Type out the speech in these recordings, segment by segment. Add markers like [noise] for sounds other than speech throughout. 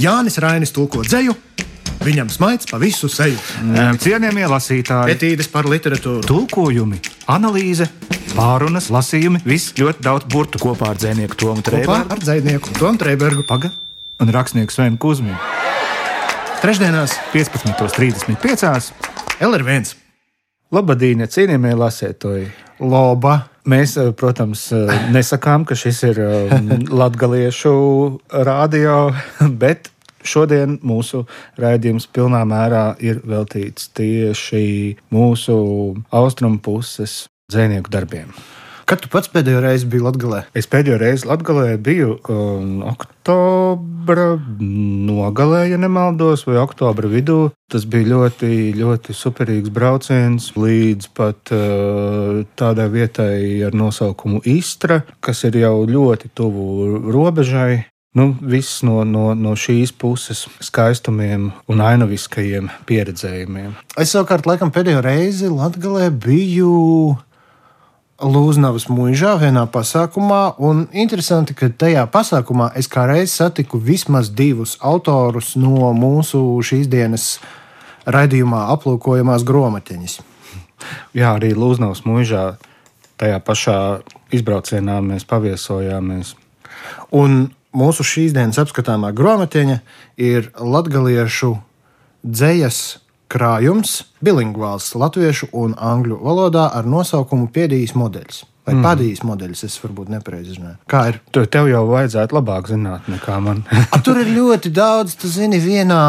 Jānis Rainis tulko dzēju, viņam smaids pa visu seju. Cienījamie lasītāji, Etīdes par literatūru. tulkojumi, analīze, pārunas, lasījumi, viss ļoti daudz burtu. Kopā ar dzinieku Tomu Trēbergu. ar dzinieku Tomu Trēbergu. Paga un rakstnieku Svenu Kusminu. Trešdienās 15.35. LR1. Labadīne, cienījamie lasētoji! Loba. Mēs, eh, protams, eh, nesakām, ka šis ir latviešu rādio, [laughs] bet šodien mūsu raidījums pilnā mērā ir veltīts tieši mūsu austrumu puses dzinieku darbiem. Kad tu pats pēdējo reizi biji Latvijā? Es pēdējo reizi Latvijā biju um, oktobra nogalē, ja nemaldos, vai oktobra vidū. Tas bija ļoti, ļoti superīgs brauciens līdz pat uh, tādai vietai ar nosaukumu Istra, kas ir jau ļoti tuvu robežai. Nu, viss no, no, no šīs puses skaistumiem un ainaviskajiem pieredzējumiem. Es savukārt laikam pēdējo reizi Latvijā biju. Lūznavas mūžā vienā pasākumā, un interesanti, ka tajā pasākumā es kā reiz satiku vismaz divus autorus no mūsu šīs dienas raidījumā aplūkojamās grāmatiņas. Jā, arī Lūznavas mūžā tajā pašā izbraucienā mēs paviesojāmies. Un mūsu šīs dienas apskatāmā grāmatiņa ir latviešu dzējas krājums, bilingvāls latviešu un angļu valodā ar nosaukumu Piedijas modelis. Vai mm. padijas modelis, es varbūt nepareizi izrunāju. Kā ir? Tu, tev jau vajadzētu labāk zināt nekā man. [laughs] A, tur ir ļoti daudz, tu zini, vienā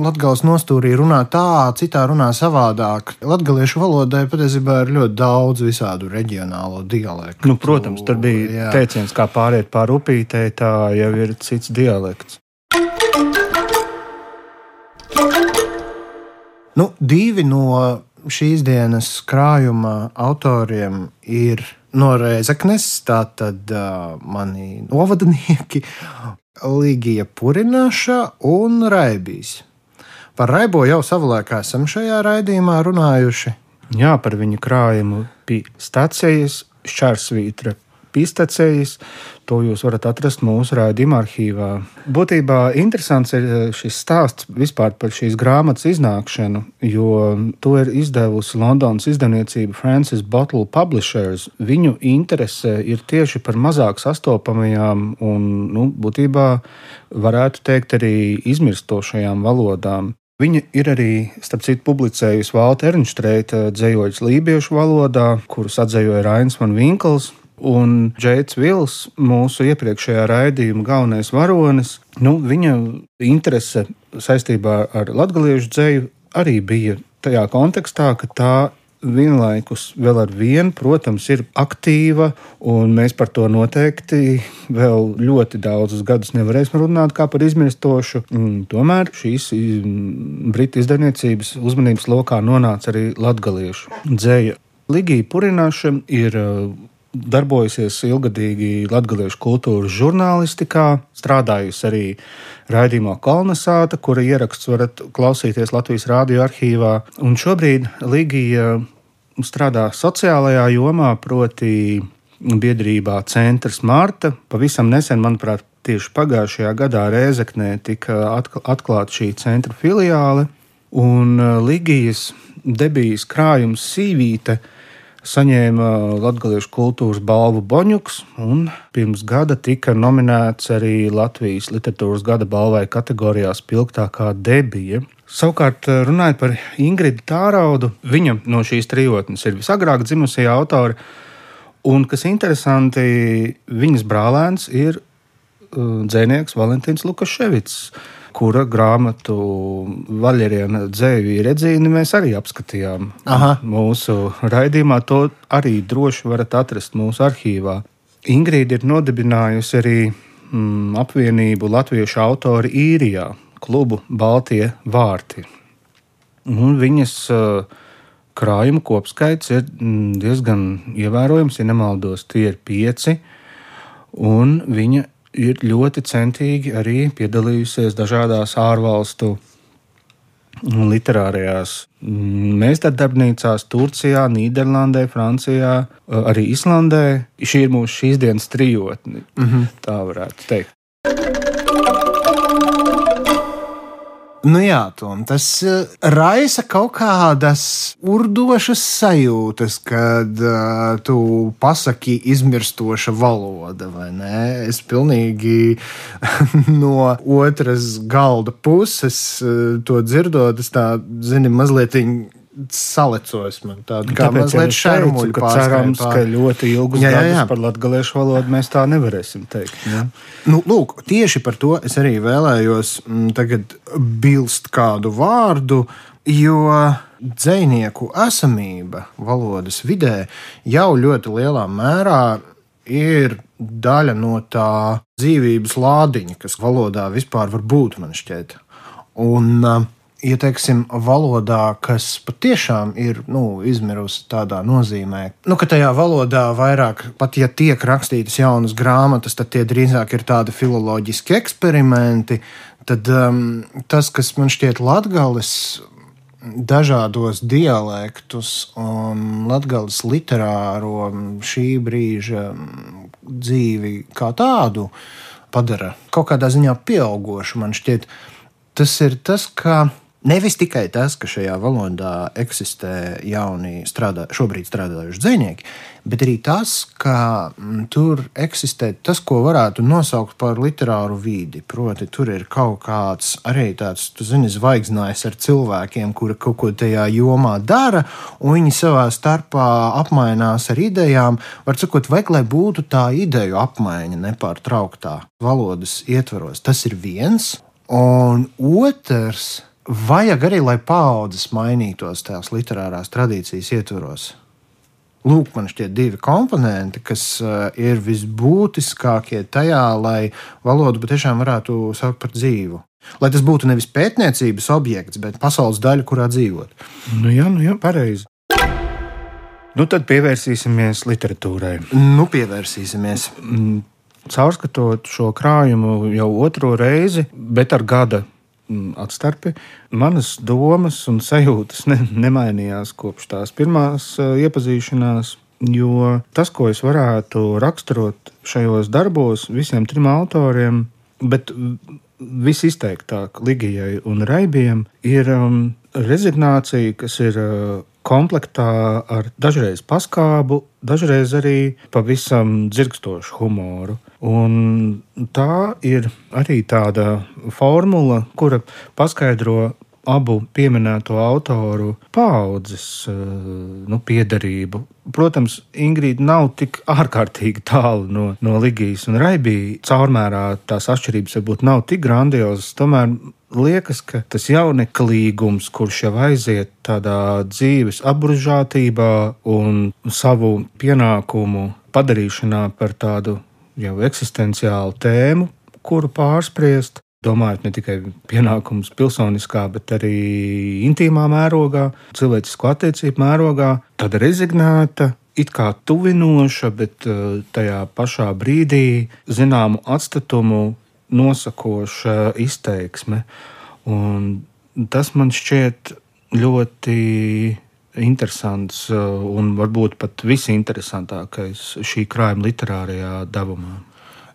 latgāles nostūrī runā tā, citā runā savādāk. Latgaliešu valodai patiesībā ir ļoti daudz visādu reģionālo dialektu. Nu, protams, tur bija Jā. teiciens, kā pāriet pāri upītei, tā jau ir cits dialekts. Nu, divi no šīs dienas krājuma autoriem ir no Reizeknes, tātad uh, mani novadnieki [laughs] Līgija Purināša un Raibīs. Par Raibo jau savulaik esam šajā raidījumā runājuši. Jā, par viņa krājumu pie stācijas, šķērsvītra pistacējas. To jūs varat atrast mūsu raidījuma arhīvā. Būtībā interesants ir eh, šis stāsts vispār par šīs grāmatas iznākšanu, jo to ir izdevusi Londonas izdevniecība Francis Bottle Publishers. Viņu interese ir tieši par mazāk sastopamajām un, nu, būtībā varētu teikt, arī izmirstošajām valodām. Viņa ir arī, starp citu, publicējusi Valta Ernstreita dzējoļus lībiešu valodā, kurus atzējoja Rains Van Winkels. Un Džeits Vils, mūsu iepriekšējā raidījuma galvenais varonis, nu, viņa interese saistībā ar latviešu dzēju arī bija tajā kontekstā, ka tā vienlaikus vēl ar vienu, protams, ir aktīva, un mēs par to noteikti vēl ļoti daudzus gadus nevarēsim runāt kā par izmirstošu. Tomēr šīs mm, britu izdevniecības uzmanības lokā nonāca arī latgaliešu dzēja. Ligija Purināša ir darbojusies ilgadīgi latviešu kultūras žurnālistikā, strādājusi arī raidījumā Kolnesāta, kura ieraksts varat klausīties Latvijas Rādio arhīvā. Un šobrīd Ligija strādā sociālajā jomā, proti biedrībā Centrs Marta. Pavisam nesen, manuprāt, tieši pagājušajā gadā Rēzeknē tika atkl- atklāta šī centra filiāle, un uh, Ligijas debijas krājums Sīvīte saņēma Latvijas kultūras balvu Boņuks, un pirms gada tika nominēts arī Latvijas literatūras gada balvai kategorijā Spilgtākā debija. Savukārt, runājot par Ingridu Tāraudu, viņa no šīs trijotnes ir visagrāk dzimusī autori, un kas interesanti, viņas brālēns ir uh, dzēnieks Valentīns Lukaševits kura grāmatu Vaļeriena dzēju redzīni mēs arī apskatījām. Aha. Mūsu raidījumā to arī droši varat atrast mūsu arhīvā. Ingrīda ir nodibinājusi arī mm, apvienību latviešu autori īrijā, klubu Baltie vārti. Un viņas uh, krājuma kopskaits ir mm, diezgan ievērojams, ja nemaldos, tie ir pieci. Un viņa ir ļoti centīgi arī piedalījusies dažādās ārvalstu literārajās meistardarbnīcās, Turcijā, Nīderlandē, Francijā, arī Islandē. Šī ir mūsu šīs dienas trijotne. Mm -hmm. Tā varētu teikt. Nu jā, Tom, tas uh, raisa kaut kādas urdošas sajūtas, kad uh, tu pasaki izmirstoša valoda, vai ne? Es pilnīgi [laughs] no otras galda puses uh, to dzirdot, es tā, zini, mazliet salecos man tādu kā Tāpēc mazliet šarmuļu cerams, pār. ka ļoti ilgus jā, jā, jā. par latgaliešu valodu mēs tā nevarēsim teikt. Ja? Nu, lūk, tieši par to es arī vēlējos mm, tagad bilst kādu vārdu, jo dzinieku esamība valodas vidē jau ļoti lielā mērā ir daļa no tā dzīvības lādiņa, kas valodā vispār var būt, man šķiet. Un, uh, ja teiksim, valodā, kas patiešām ir nu, izmirusi tādā nozīmē, nu, ka tajā valodā vairāk, pat ja tiek rakstītas jaunas grāmatas, tad tie drīzāk ir tādi filoloģiski eksperimenti. Tad um, tas, kas man šķiet latgales dažādos dialektus un latgales literāro šī brīža dzīvi kā tādu padara kaut kādā ziņā pieaugošu. Man šķiet, tas ir tas, ka Nevis tikai tas, ka šajā valodā eksistē jauni, strādā, šobrīd strādājuši dzinieki, bet arī tas, ka mm, tur eksistē tas, ko varētu nosaukt par literāru vidi. Proti, tur ir kaut kāds arī tāds, tu zini, zvaigznājs ar cilvēkiem, kuri kaut ko tajā jomā dara, un viņi savā starpā apmainās ar idejām. Var sakot, vajag, lai būtu tā ideju apmaiņa nepārtrauktā valodas ietvaros. Tas ir viens, un otrs vajag arī, lai paudzes mainītos tās literārās tradīcijas ietvaros. Lūk, man šķiet, divi komponenti, kas uh, ir visbūtiskākie tajā, lai valodu patiešām varētu saukt par dzīvu. Lai tas būtu nevis pētniecības objekts, bet pasaules daļa, kurā dzīvot. Nu, jā, nu, jā pareizi. Nu, tad pievērsīsimies literatūrai. Nu, pievērsīsimies. Mm, caurskatot šo krājumu jau otro reizi, bet ar gada atstarpi. Manas domas un sajūtas ne, nemainījās kopš tās pirmās uh, iepazīšanās. Jo tas, ko es varētu raksturot šajos darbos, visiem trim autoriem, bet visizteiktāk Ligijai un Raibijam, ir um, rezignācija, kas ir uh, komplektā ar dažreiz paskābu, dažreiz arī pavisam dzirkstošu humoru. Un tā ir arī tāda formula, kura paskaidro abu pieminēto autoru paudzes eh, nu, piedarību. Protams, Ingrīda nav tik ārkārtīgi tālu no, no Ligijas un Raibijas. Caurmērā tās atšķirības varbūt nav tik grandiozas. Tomēr liekas, ka tas jauneklīgums, kurš jau aiziet tādā dzīves apbružātībā un savu pienākumu padarīšanā par tādu jau eksistenciālu tēmu, kuru pārspriest. Domājot ne tikai pienākumus pilsoniskā, bet arī intīmā mērogā, cilvēcisko attiecību mērogā, tāda rezignēta, it kā tuvinoša, bet eh, tajā pašā brīdī zināmu atstatumu nosakoša izteiksme. Un tas man šķiet ļoti interesants uh, un varbūt pat visinteresantākais šī krājuma literārajā devumā.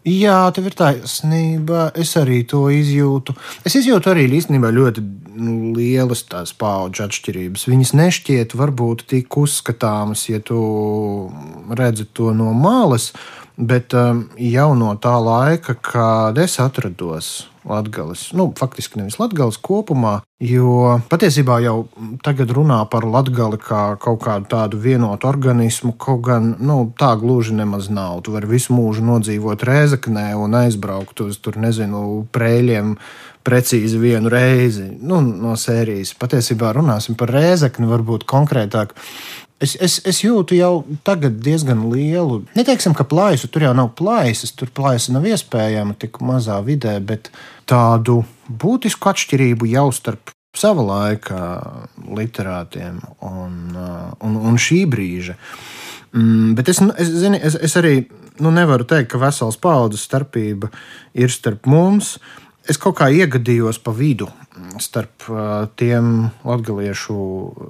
Jā, tev ir taisnība. Es arī to izjūtu. Es izjūtu arī īstenībā ļoti nu, lielas tās paudžu atšķirības. Viņas nešķiet varbūt tik uzskatāmas, ja tu redzi to no malas, bet um, jau no tā laika, kad es atrados Latvijas, nu, faktiski nevis Latvijas kopumā, jo patiesībā jau tagad runā par Latviju kā kaut kādu tādu vienotu organismu, kaut gan nu, tā gluži nemaz nav. Tu vari visu mūžu nodzīvot Rēzaknē un aizbraukt uz tur, nezinu, prēļiem. Precīzi vienu reizi nu, no sērijas. Patiesībā runāsim par rēzekni, varbūt konkrētāk. Es, es, es jūtu jau tagad diezgan lielu, neteiksim, ka plaisu tur jau nav plaisas, tur plaisa nav iespējama tik mazā vidē, bet tādu būtisku atšķirību jau starp sava laika literātiem un, uh, un, un šī brīža. Mm, bet es, es, zini, es, es arī nu, nevaru teikt, ka vesels paudzes starpība ir starp mums. Es kaut kā iegadījos pa vidu starp tiem latviešu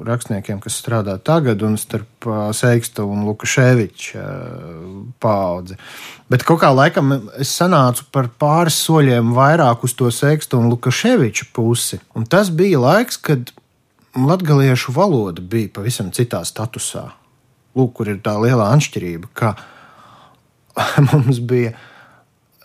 rakstniekiem, kas strādā tagad, un starp Seiksta un Lukaševiča paudzi. Bet kaut kā laikam es sanācu par pāris soļiem vairāk uz to Seiksta un Lukaševiča pusi. Un tas bija laiks, kad latviešu valoda bija pavisam citā statusā. Lūk, kur ir tā lielā atšķirība, ka [laughs] mums bija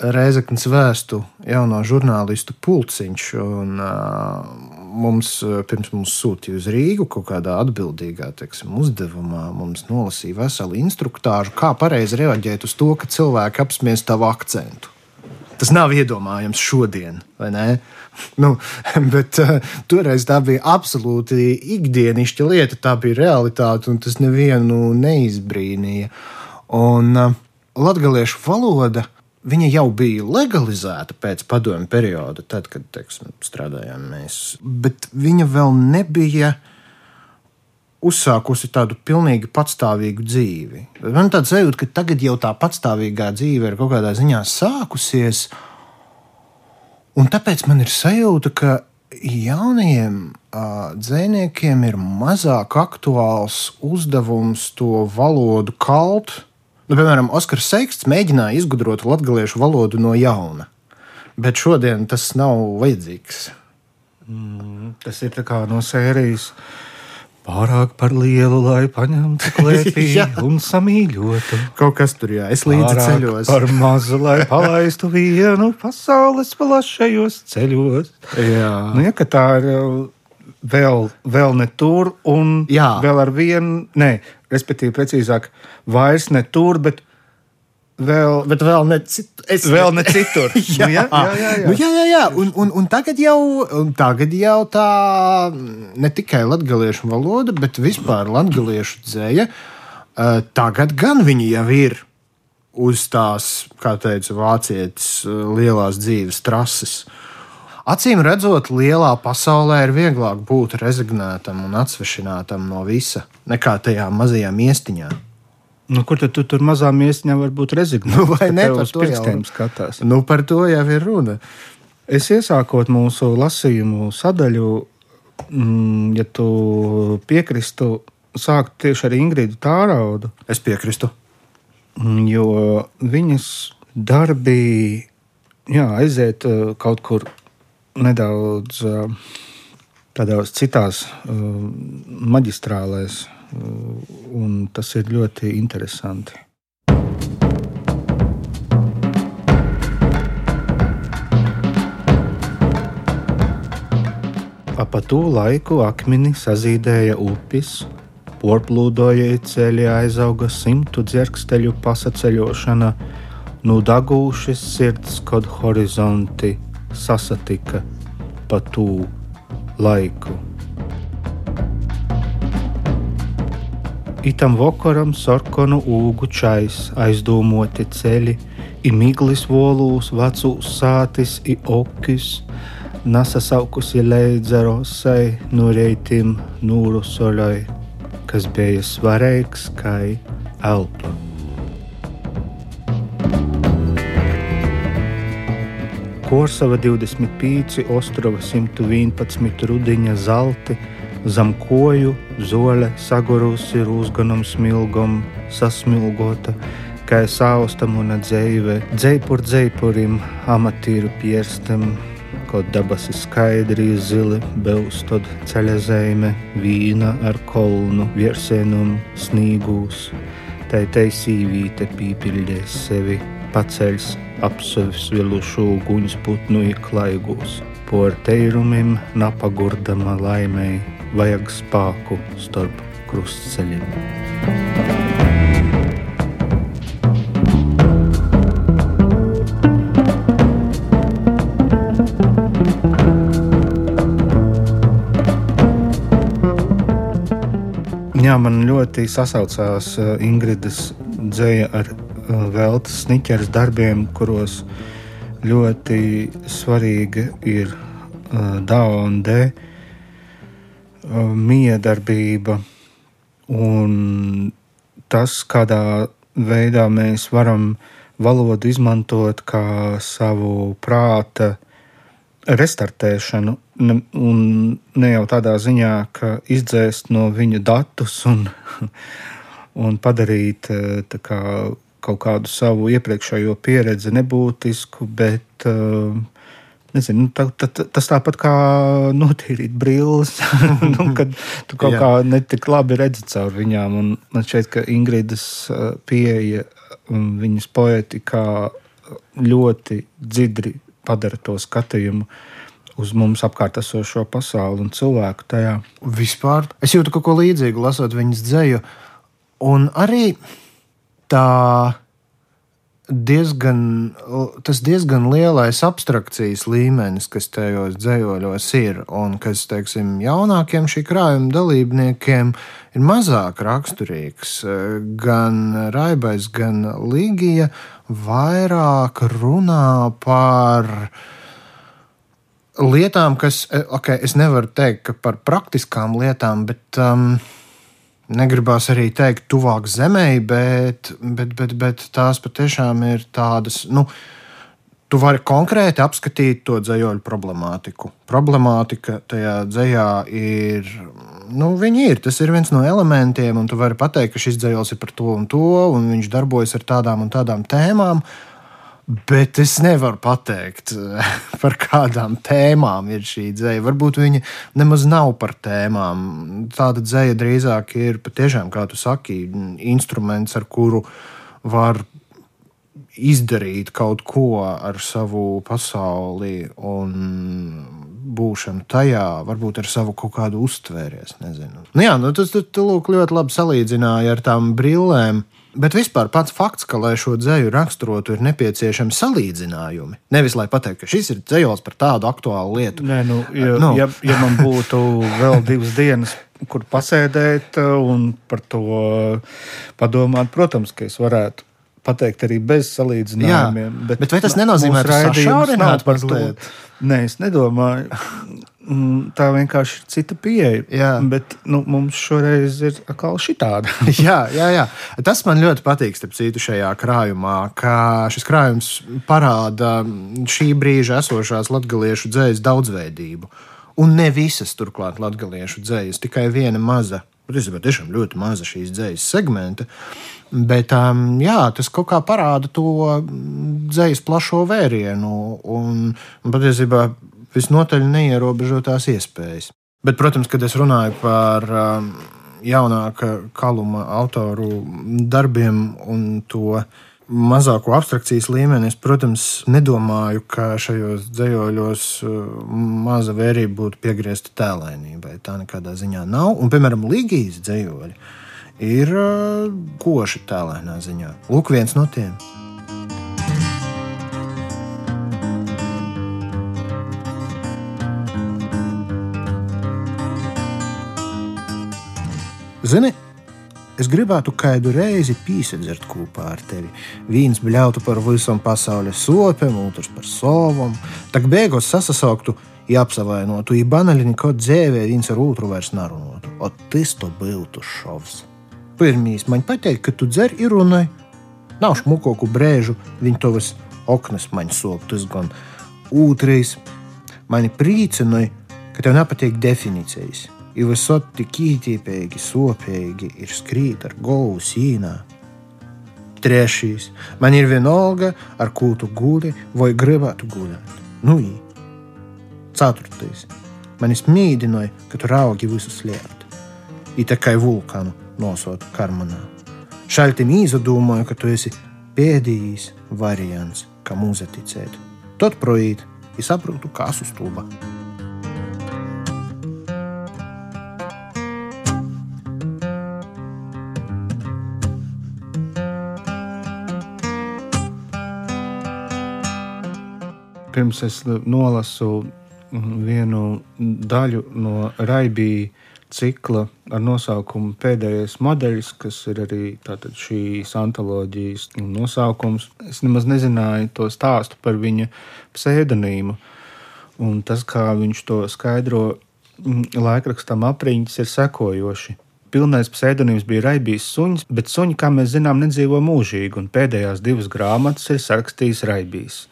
Reizeknas vēstu jauno žurnālistu pulciņš. Un, uh, mums pirms mums sūtīja uz Rīgu kaut kādā atbildīgā teiksim, uzdevumā. Mums nolasīja veselu instruktāžu, kā pareizi reaģēt uz to, ka cilvēki apspies tavu akcentu. Tas nav iedomājams šodien, vai ne? [laughs] Nu, [laughs] bet uh, toreiz tā bija absolūti ikdienišķa lieta, tā bija realitāte, un tas nevienu neizbrīnīja. Un uh, latviešu valoda viņa jau bija legalizēta pēc padomju perioda, tad, kad teiksim, strādājām mēs. Bet viņa vēl nebija uzsākusi tādu pilnīgi patstāvīgu dzīvi. Man tāds sajūta, ka tagad jau tā patstāvīgā dzīve ir kaut kādā ziņā sākusies. Un tāpēc man ir sajūta, ka jaunajiem uh, dziniekiem ir mazāk aktuāls uzdevums to valodu kalt Nu, piemēram, Oskars Seiksts mēģināja izgudrot latviešu valodu no jauna, bet šodien tas nav vajadzīgs. Mm, tas ir no sērijas. Pārāk par lielu, lai paņemtu klēpī [laughs] un samīļotu. Kaut kas tur jā, es līdzi Pārāk ceļos. Par mazu, lai palaistu vienu pasaules plašajos ceļos. Jā, nu, ja, tā ir vēl, vēl ne tur, un Jā. vēl ar vienu, ne, respektīvi, precīzāk, vairs ne tur, bet vēl, bet vēl ne, cit, es, vēl ne citur. [laughs] jā, nu, jā, jā, jā, jā. Nu, jā, jā, jā. Un, un, un tagad, jau, un tagad jau tā ne tikai latviešu valoda, bet vispār latviešu dzēja. Tagad gan viņi jau ir uz tās, kā teica vācietis, lielās dzīves trases. Uh, Acīm redzot, lielā pasaulē ir vieglāk būt rezignētam un atsvešinātam no visa nekā tajā mazajā miestiņā. Nu, kur tad tu tur mazā miestiņā var būt rezignēts? [laughs] Nu, vai ne par to jau skatās? Nu, par to jau ir runa. Es iesākot mūsu lasījumu sadaļu, mm, ja tu piekristu, sākt tieši ar Ingridu Tāraudu. Es piekrītu. Mm, jo viņas darbi jā, aiziet eh, kaut kur nedaudz tādās citās maģistrālēs, un tas ir ļoti interesanti. Ap to laiku akmeni sazīdēja upes, porplūdoja ceļi, aizauga simtu dzirksteļu pasaceļošana, nu dagūšas sirds kod horizonti sasatika pa tū laiku. Itam vakaram sarkanu ūgu čais, aizdomoti ceļi, i miglis volūs, vecūs sātis, i okis, nasasaukusi leidzerosai, no reitim nūru soļai, kas bija svarīgs kai elpa. Korsava 25, Ostrova 111, Rudiņa zelti, zem koju, zole sagurusi rūsganam smilgam, sasmilgota, kā saustam un dzēve, dzēpur dzēpurim, amatīru pierstam, kaut dabas ir skaidri zili, beustod ceļa zeme, vīna ar kolnu, virsēnum, snīgūs, tai taisīvīte pīpildēs sevi, paceļs apsevis vilušu uguņas putnu ieklaigūs. Por teirumim napagurdama laimēji vajag spāku starp krustceļiem. Jā, man ļoti sasaucās uh, Ingridas dzēja ar veltas sniķeres darbiem, kuros ļoti svarīga ir uh, DAO un D uh, miedarbība un tas, kādā veidā mēs varam valodu izmantot kā savu prāta restartēšanu, un ne jau tādā ziņā, ka izdzēst no viņa datus un, [laughs] un padarīt eh, kā, kaut kādu savu iepriekšējo pieredzi nebūtisku, bet uh, Nezinu, tā, tā, tas tāpat kā notīrīt brilles, [laughs] nu, kad tu kaut Jā. kā netik labi redzi caur viņām. Un man šķiet, ka Ingridas uh, pieeja un viņas poetikā ļoti dzidri padara to skatījumu uz mums apkārt esošo pasauli un cilvēku tajā. Vispār es jūtu kaut ko līdzīgu, lasot viņas dzēju. Un arī tā diezgan, tas diezgan lielais abstrakcijas līmenis, kas tajos dzējoļos ir, un kas, teiksim, jaunākiem šī krājuma dalībniekiem ir mazāk raksturīgs. Gan Raibais, gan Līgija vairāk runā par lietām, kas, ok, es nevaru teikt, ka par praktiskām lietām, bet um, negribās arī teikt, tuvāk zemē, bet, bet, bet, bet tās patiešām ir tādas. Nu, Tu vari konkrēti apskatīt to dzīslu problemātiku. Problemātika tajā dzējā ir, nu, viņi ir. Tas ir viens no elementiem, un tu vari pateikt, ka šis dzīsls ir par to un to, un viņš darbojas ar tādām un tādām tēmām. Uh, Bet es nevaru pateikt, [laughs] par kādām tēmām ir šī dzēja. Varbūt viņa nemaz nav par tēmām. Tāda dzēja drīzāk ir patiešām, kā tu saki, instruments, ar kuru var izdarīt kaut ko ar savu pasauli un būšanu tajā, varbūt ar savu kaut kādu uztvērties. Nu, jā, nu, tas tu, tu, lūk, ļoti labi salīdzināja ar tām brillēm. Bet vispār pats fakts, ka, lai šo dzēju raksturotu, ir nepieciešami salīdzinājumi. Nevis lai pateiktu, ka šis ir dzējos par tādu aktuālu lietu. Nē, nu, ja, nu. Ja, ja man būtu vēl divas dienas, kur pasēdēt un par to padomāt, protams, ka es varētu pateikt arī bez salīdzinājumiem. Jā, bet, bet vai tas nenozīmē, ka tas ir par to? Nē, es nedomāju. [laughs] Mm, tā vienkārši ir cita pieeja. Jā. Bet nu, mums šoreiz ir atkal šī tāda. [laughs] jā, jā, jā. Tas man ļoti patīk, starp citu, šajā krājumā, ka šis krājums parāda šī brīža esošās latviešu dzīslu daudzveidību. Un ne visas turklāt latviešu dzīslas, tikai viena maza. Ir tiešām ļoti maza šīs dzīslas segmenta. Bet um, jā, tas kaut kā parāda to dzīslu plašo vērienu. Un, un patiesībā visnotaļ neierobežotās iespējas. Bet, protams, kad es runāju par um, jaunāka kaluma autoru darbiem un to mazāko abstrakcijas līmeni, es, protams, nedomāju, ka šajos dzējoļos uh, maza vērība būtu piegriezta tēlēnībai. Tā nekādā ziņā nav. Un, piemēram, Ligijas dzējoļi ir uh, koši tēlēnā ziņā. Lūk, viens no tiem. Zini, es gribētu kādu reizi pīsedzert kopā ar tevi. Viens bļautu par visam pasaules sopēm, otrs par sovam, tak beigās sasauktu, apsavainotu, ja banāli neko dzēvē viens ar otru vairs narunotu. O tas to būtu šovs. Pirmīs man pateikt, ka tu dzer ir runai. Nav šmukoku brēžu, viņa tovas oknas man soktas gan. Otrais mani priecināja, ka tev nepatīk definīcijas i visot tik ītīpīgi, sopīgi ir skrīt ar galvu sīnā. Trešais, man ir vienalga, ar ko tu guli vai gribētu gulēt. Nu, ī. Ceturtais, man izmīdināja, ka tu raugi visu slēpt. I tikai vulkānu nosot karmanā. Šaltim izdomāju, ka tu esi pēdējais variants, kam uzticēt. Tad projīt, es saprotu, kas uz stūba. Pirms es nolasu vienu daļu no Raibija cikla ar nosaukumu Pēdējais modelis, kas ir arī šīs antoloģijas nosaukums. Es nemaz nezināju to stāstu par viņa pseidonīmu. Un tas, kā viņš to skaidro laikrakstam apriņķis, ir sekojoši. Pilnais pseidonīms bija Raibijs suņš, bet suņi, kā mēs zinām, nedzīvo mūžīgi, un pēdējās divas grāmatas ir sarakstījis Raibijs.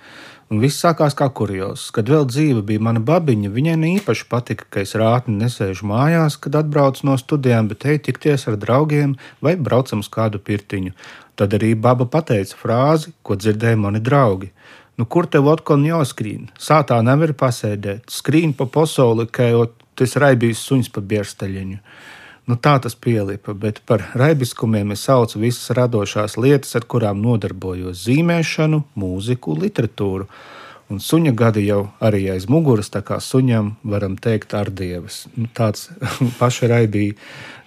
Un viss sākās kā kurjos. Kad vēl dzīva bija mana babiņa, viņai ne īpaši patika, ka es rātni nesēžu mājās, kad atbraucu no studijām, bet eju tikties ar draugiem vai braucam uz kādu pirtiņu. Tad arī baba pateica frāzi, ko dzirdēja mani draugi. Nu, kur tev atkal jāskrien? Sātā nevar pasēdēt, skrīn pa pasauli, ka jau tas raibīs suņs pa bierstaļiņu. Nu, tā tas pielipa, bet par raibiskumiem es saucu visas radošās lietas, ar kurām nodarbojos - zīmēšanu, mūziku, literatūru. Un suņa gadi jau arī aiz muguras, tā kā suņam varam teikt, ar dievas. Nu, tāds [laughs] paša raibīja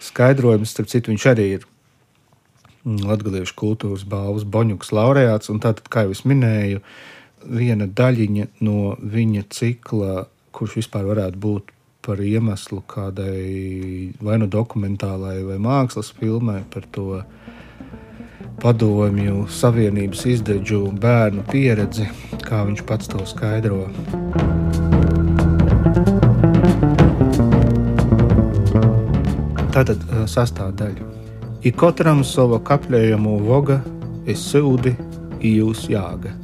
skaidrojums, starp citu, viņš arī ir Latvijas kultūras balvas Boņuks laureāts. Tātad, kā jau es minēju, viena daļiņa no viņa cikla, kurš vispār varētu būt par iemeslu kādai vai nu dokumentālai vai mākslas filmai par to padomju savienības izdevģu bērnu pieredzi, kā viņš pats to skaidro. Tātad sastāvdaļa. Ik katram sava kapļējumu voga, es sūdi, jūs jāga.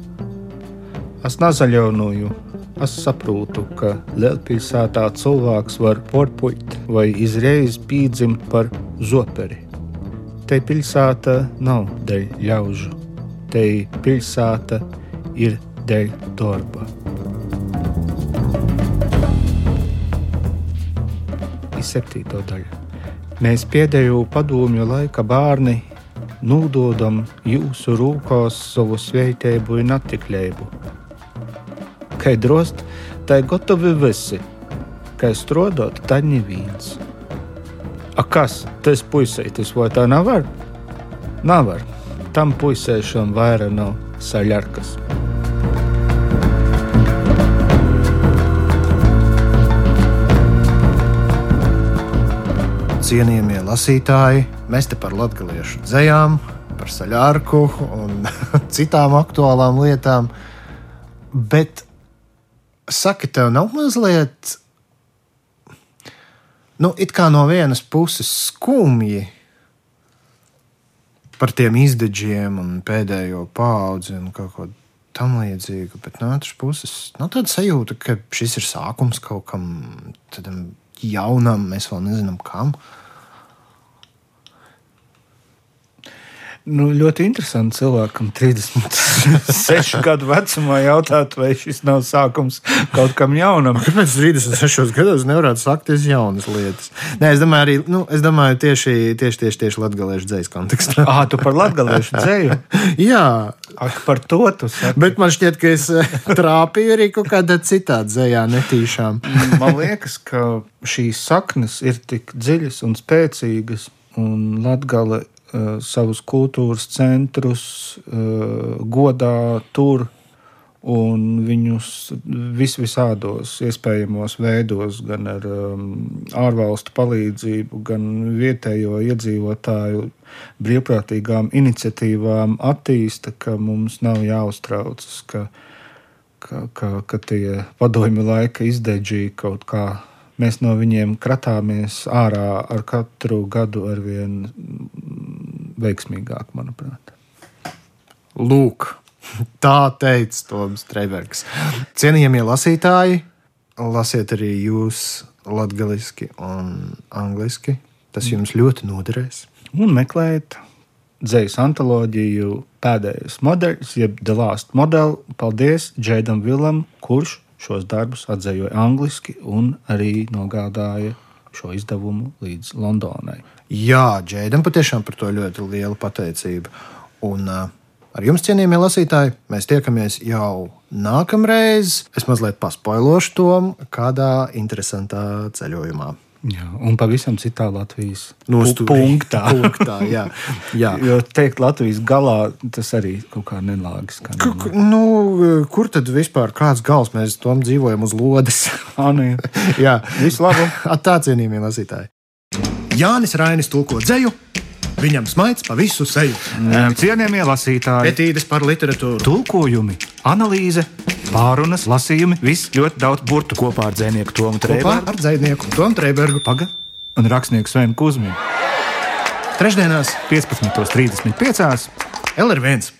Es nazaļaunoju Es saprotu, ka lielpilsētā cilvēks var porpuļt vai izreiz pīdzimt par zoperi. Te pilsēta nav dēļ ļaužu, te pilsēta ir dēļ darba. Septīto daļu. Mēs pēdējo padomju laika bērni nūdodam jūsu rūkās savu svētību un attiklību Kai drost, tai gotovi visi. Kai strodot, tā neviens. A kas? Tas puisētis, vai tā nevar? Nevar. Tam puisēšam vairāk nav saļarkas. Cienījamie lasītāji, mēs te par latviešu dzējām, par saļārku un [laughs] citām aktuālām lietām. Bet saki, tev nav mazliet, nu, it kā no vienas puses skumji par tiem izdevējiem un pēdējo paudzi un kaut ko tam līdzīgu, bet no otras puses nav tāda sajūta, ka šis ir sākums kaut kam tādam jaunam, mēs vēl nezinām, kam. Uh, Nu, ļoti interesanti cilvēkam, 36 [laughs] gadu vecumā, jautāt, vai šis nav sākums kaut kam jaunam. Kāpēc 36 gados nevarētu sakties jaunas lietas? Nē, es domāju, arī nu, es domāju tieši, tieši, tieši, tieši latgaliešu dzējas kontekstā. Ah, tu par latgaliešu dzēju? [laughs] Jā. Ak, par to tu saki. Bet man šķiet, ka es eh, [laughs] trāpīju arī kaut kādā citā dzējā, netīšām. man liekas, ka šīs saknes ir tik dziļas un spēcīgas, un Eh, savus kultūras centrus eh, godā tur un viņus vis visādos iespējamos veidos, gan ar um, ārvalstu palīdzību, gan vietējo iedzīvotāju brīvprātīgām iniciatīvām attīsta, ka mums nav jāuztraucas, ka, ka, ka, ka tie padomju laika izdeģī kaut kā mēs no viņiem kratāmies ārā ar katru gadu ar vien veiksmīgāk, manuprāt. Lūk, [laughs] tā teica Toms Streibergs. Cienījamie lasītāji, lasiet arī jūs latviešu un angliski. Tas jums ļoti noderēs. Un meklējiet dzīslu antoloģiju pēdējais modelis, jeb The Last Model. Paldies Džeidam Vilam, kurš šos darbus atzējoja angliski un arī nogādāja šo izdevumu līdz Londonai. Jā, Džeidam patiešām par to ļoti liela pateicība. Un uh, ar jums, cienījamie lasītāji, mēs tiekamies jau nākamreiz. Es mazliet paspoilošu to kādā interesantā ceļojumā. Jā, un pavisam citā Latvijas Nostūrī. punktā. [laughs] punktā jā, jā. [laughs] Jo teikt, Latvijas galā tas arī kaut kā nelāgiski. K nu, kur tad vispār kāds gals mēs tam dzīvojam uz lodes? Anu, [laughs] jā, visu labu! Tā cienījamie lasītāji! Jānis Rainis tulko dzēju. Viņam smaids pa visu seju. Cienījamie lasītāji, Petīdes par literatūru, tulkojumi, analīze, pārunas, lasījumi, viss ļoti daudz burtu kopā ar dzinieku Tomu kopā Trēbergu. ar dzinieku Tomu Trēbergu. paga un rakstnieku Svenu Kusminu. Trešdienās 15.35. LR1.